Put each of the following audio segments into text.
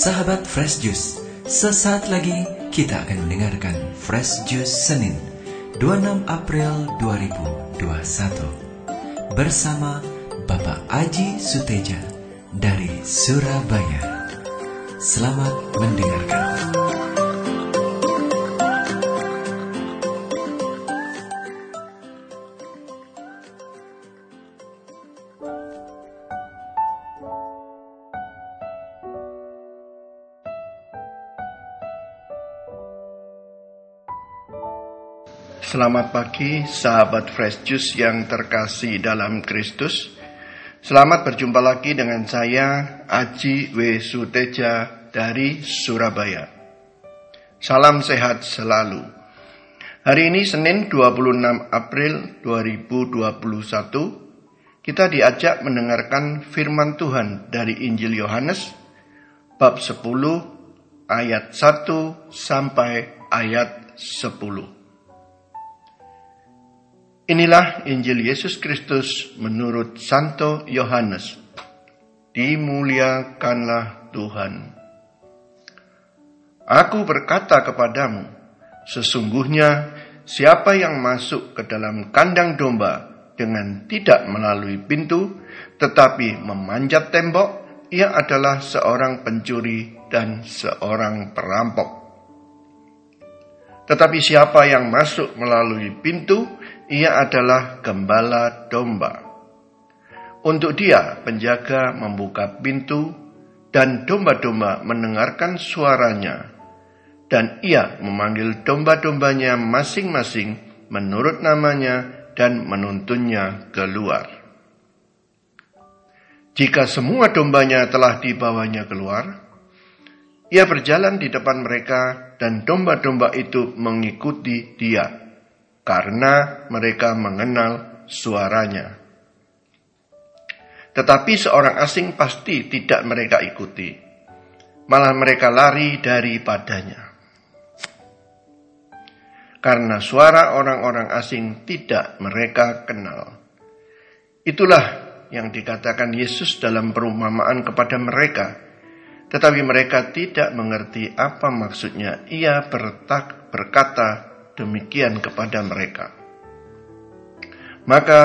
Sahabat Fresh Juice, sesaat lagi kita akan mendengarkan Fresh Juice Senin 26 April 2021 bersama Bapak Aji Suteja dari Surabaya. Selamat mendengarkan. Selamat pagi sahabat Fresh Juice yang terkasih dalam Kristus. Selamat berjumpa lagi dengan saya Aji W. Suteja dari Surabaya. Salam sehat selalu. Hari ini Senin 26 April 2021 kita diajak mendengarkan firman Tuhan dari Injil Yohanes bab 10 ayat 1 sampai ayat 10. Inilah Injil Yesus Kristus menurut Santo Yohanes. Dimuliakanlah Tuhan. Aku berkata kepadamu, sesungguhnya siapa yang masuk ke dalam kandang domba dengan tidak melalui pintu, tetapi memanjat tembok, ia adalah seorang pencuri dan seorang perampok. Tetapi siapa yang masuk melalui pintu, ia adalah gembala domba. Untuk dia, penjaga membuka pintu, dan domba-domba mendengarkan suaranya, dan ia memanggil domba-dombanya masing-masing menurut namanya dan menuntunnya keluar. Jika semua dombanya telah dibawanya keluar, ia berjalan di depan mereka dan domba-domba itu mengikuti dia karena mereka mengenal suaranya. Tetapi seorang asing pasti tidak mereka ikuti, malah mereka lari daripadanya. Karena suara orang-orang asing tidak mereka kenal. Itulah yang dikatakan Yesus dalam perumpamaan kepada mereka, tetapi mereka tidak mengerti apa maksudnya. Ia bertak, berkata demikian kepada mereka. Maka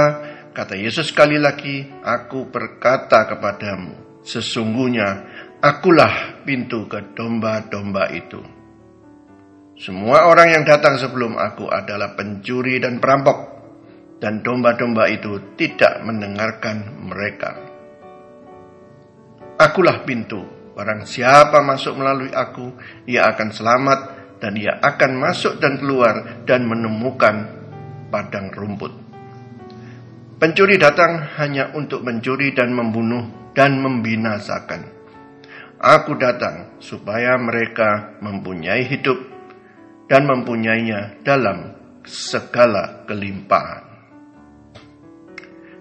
kata Yesus sekali lagi, aku berkata kepadamu, sesungguhnya akulah pintu ke domba-domba itu. Semua orang yang datang sebelum aku adalah pencuri dan perampok, dan domba-domba itu tidak mendengarkan mereka. Akulah pintu, barang siapa masuk melalui aku, ia akan selamat dan ia akan masuk dan keluar dan menemukan padang rumput. Pencuri datang hanya untuk mencuri dan membunuh dan membinasakan. Aku datang supaya mereka mempunyai hidup dan mempunyainya dalam segala kelimpahan.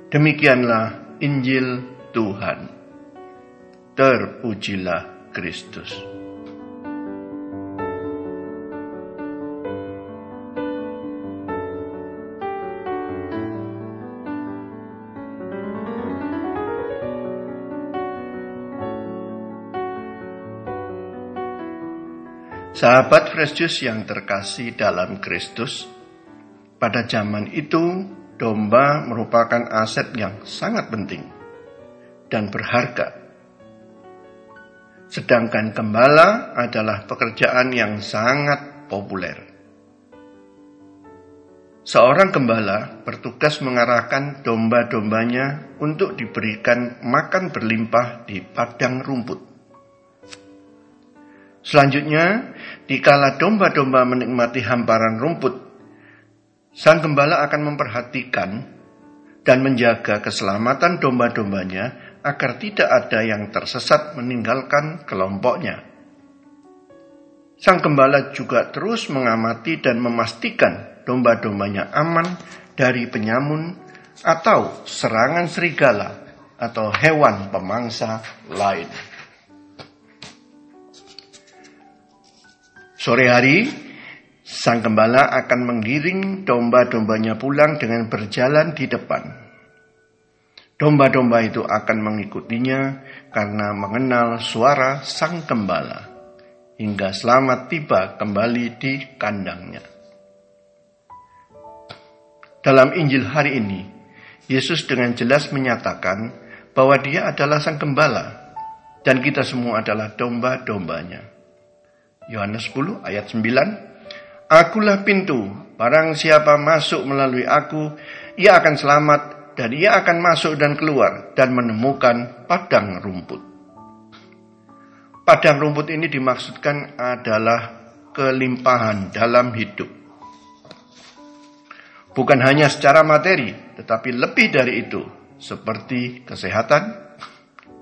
Demikianlah Injil Tuhan. Terpujilah Kristus. Sahabat Fresh Juice yang terkasih dalam Kristus, pada zaman itu domba merupakan aset yang sangat penting dan berharga. Sedangkan gembala adalah pekerjaan yang sangat populer. Seorang gembala bertugas mengarahkan domba-dombanya untuk diberikan makan berlimpah di padang rumput. Selanjutnya, dikala domba-domba menikmati hamparan rumput, sang gembala akan memperhatikan dan menjaga keselamatan domba-dombanya agar tidak ada yang tersesat meninggalkan kelompoknya. Sang gembala juga terus mengamati dan memastikan domba-dombanya aman dari penyamun atau serangan serigala atau hewan pemangsa lain. Sore hari, sang gembala akan menggiring domba-dombanya pulang dengan berjalan di depan. Domba-domba itu akan mengikutinya karena mengenal suara sang gembala hingga selamat tiba kembali di kandangnya. Dalam Injil hari ini, Yesus dengan jelas menyatakan bahwa dia adalah sang gembala dan kita semua adalah domba-dombanya. Yohanes 10 ayat 9 Akulah pintu, barang siapa masuk melalui aku, ia akan selamat dan ia akan masuk dan keluar dan menemukan padang rumput. Padang rumput ini dimaksudkan adalah kelimpahan dalam hidup. Bukan hanya secara materi, tetapi lebih dari itu, seperti kesehatan,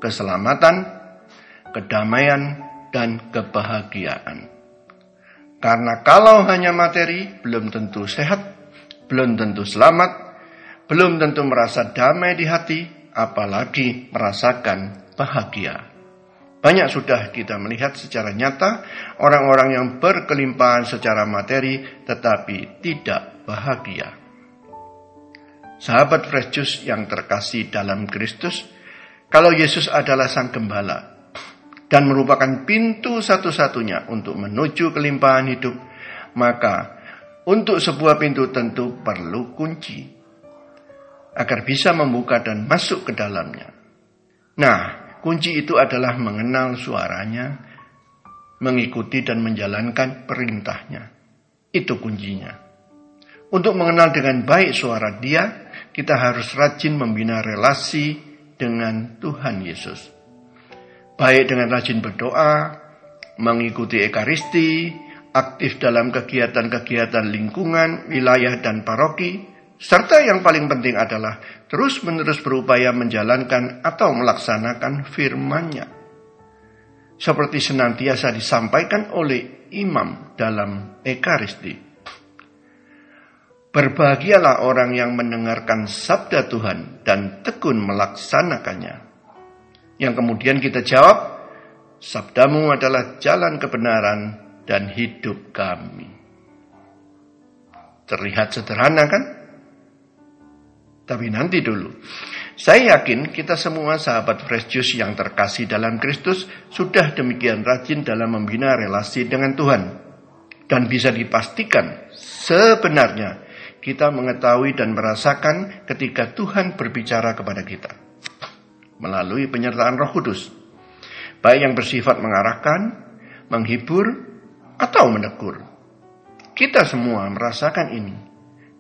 keselamatan, kedamaian, dan kebahagiaan. Karena kalau hanya materi, belum tentu sehat, belum tentu selamat, belum tentu merasa damai di hati, apalagi merasakan bahagia. Banyak sudah kita melihat secara nyata orang-orang yang berkelimpahan secara materi tetapi tidak bahagia. Sahabat Fresh Juice yang terkasih dalam Kristus, kalau Yesus adalah Sang Gembala dan merupakan pintu satu-satunya untuk menuju kelimpahan hidup, maka untuk sebuah pintu tentu perlu kunci agar bisa membuka dan masuk ke dalamnya. Nah, kunci itu adalah mengenal suaranya, mengikuti dan menjalankan perintahnya. Itu kuncinya. Untuk mengenal dengan baik suara dia, kita harus rajin membina relasi dengan Tuhan Yesus. Baik dengan rajin berdoa, mengikuti ekaristi, aktif dalam kegiatan-kegiatan lingkungan, wilayah, dan paroki, Serta yang paling penting adalah terus-menerus berupaya menjalankan atau melaksanakan firman-Nya. Seperti senantiasa disampaikan oleh imam dalam Ekaristi. Berbahagialah orang yang mendengarkan sabda Tuhan dan tekun melaksanakannya. Yang kemudian kita jawab, sabdamu adalah jalan kebenaran dan hidup kami. Terlihat sederhana kan? Tapi nanti dulu. Saya yakin kita semua sahabat Fresh Juice yang terkasih dalam Kristus sudah demikian rajin dalam membina relasi dengan Tuhan. Dan bisa dipastikan sebenarnya kita mengetahui dan merasakan ketika Tuhan berbicara kepada kita. Melalui penyertaan roh kudus. Baik yang bersifat mengarahkan, menghibur, atau menegur. Kita semua merasakan ini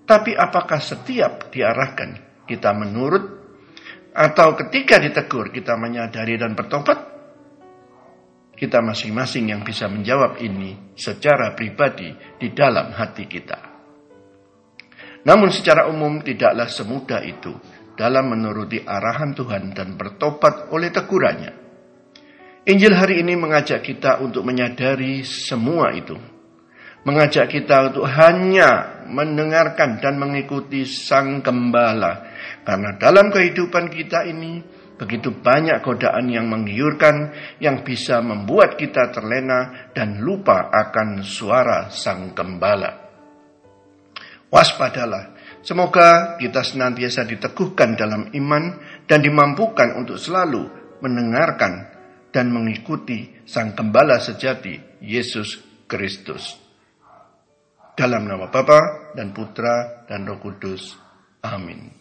tapi apakah setiap diarahkan kita menurut atau ketika ditegur kita menyadari dan bertobat? Kita masing-masing yang bisa menjawab ini secara pribadi di dalam hati kita. Namun secara umum tidaklah semudah itu dalam menuruti arahan Tuhan dan bertobat oleh tegurannya. Injil hari ini mengajak kita untuk menyadari semua itu mengajak kita untuk hanya mendengarkan dan mengikuti Sang Gembala. Karena dalam kehidupan kita ini begitu banyak godaan yang menggiurkan yang bisa membuat kita terlena dan lupa akan suara Sang Gembala. Waspadalah, semoga kita senantiasa diteguhkan dalam iman dan dimampukan untuk selalu mendengarkan dan mengikuti Sang Gembala sejati, Yesus Kristus. Dalam nama Bapa dan Putra dan Roh Kudus. Amin.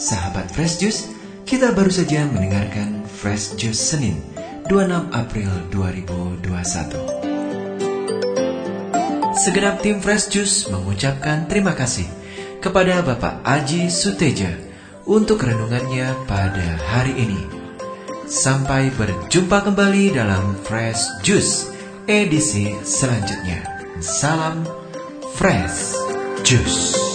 Sahabat Fresh Juice, kita baru saja mendengarkan Fresh Juice Senin 26 April 2021. Segenap tim Fresh Juice mengucapkan terima kasih kepada Bapak Aji Suteja untuk renungannya pada hari ini. Sampai berjumpa kembali dalam Fresh Juice edisi selanjutnya. Salam Fresh Juice.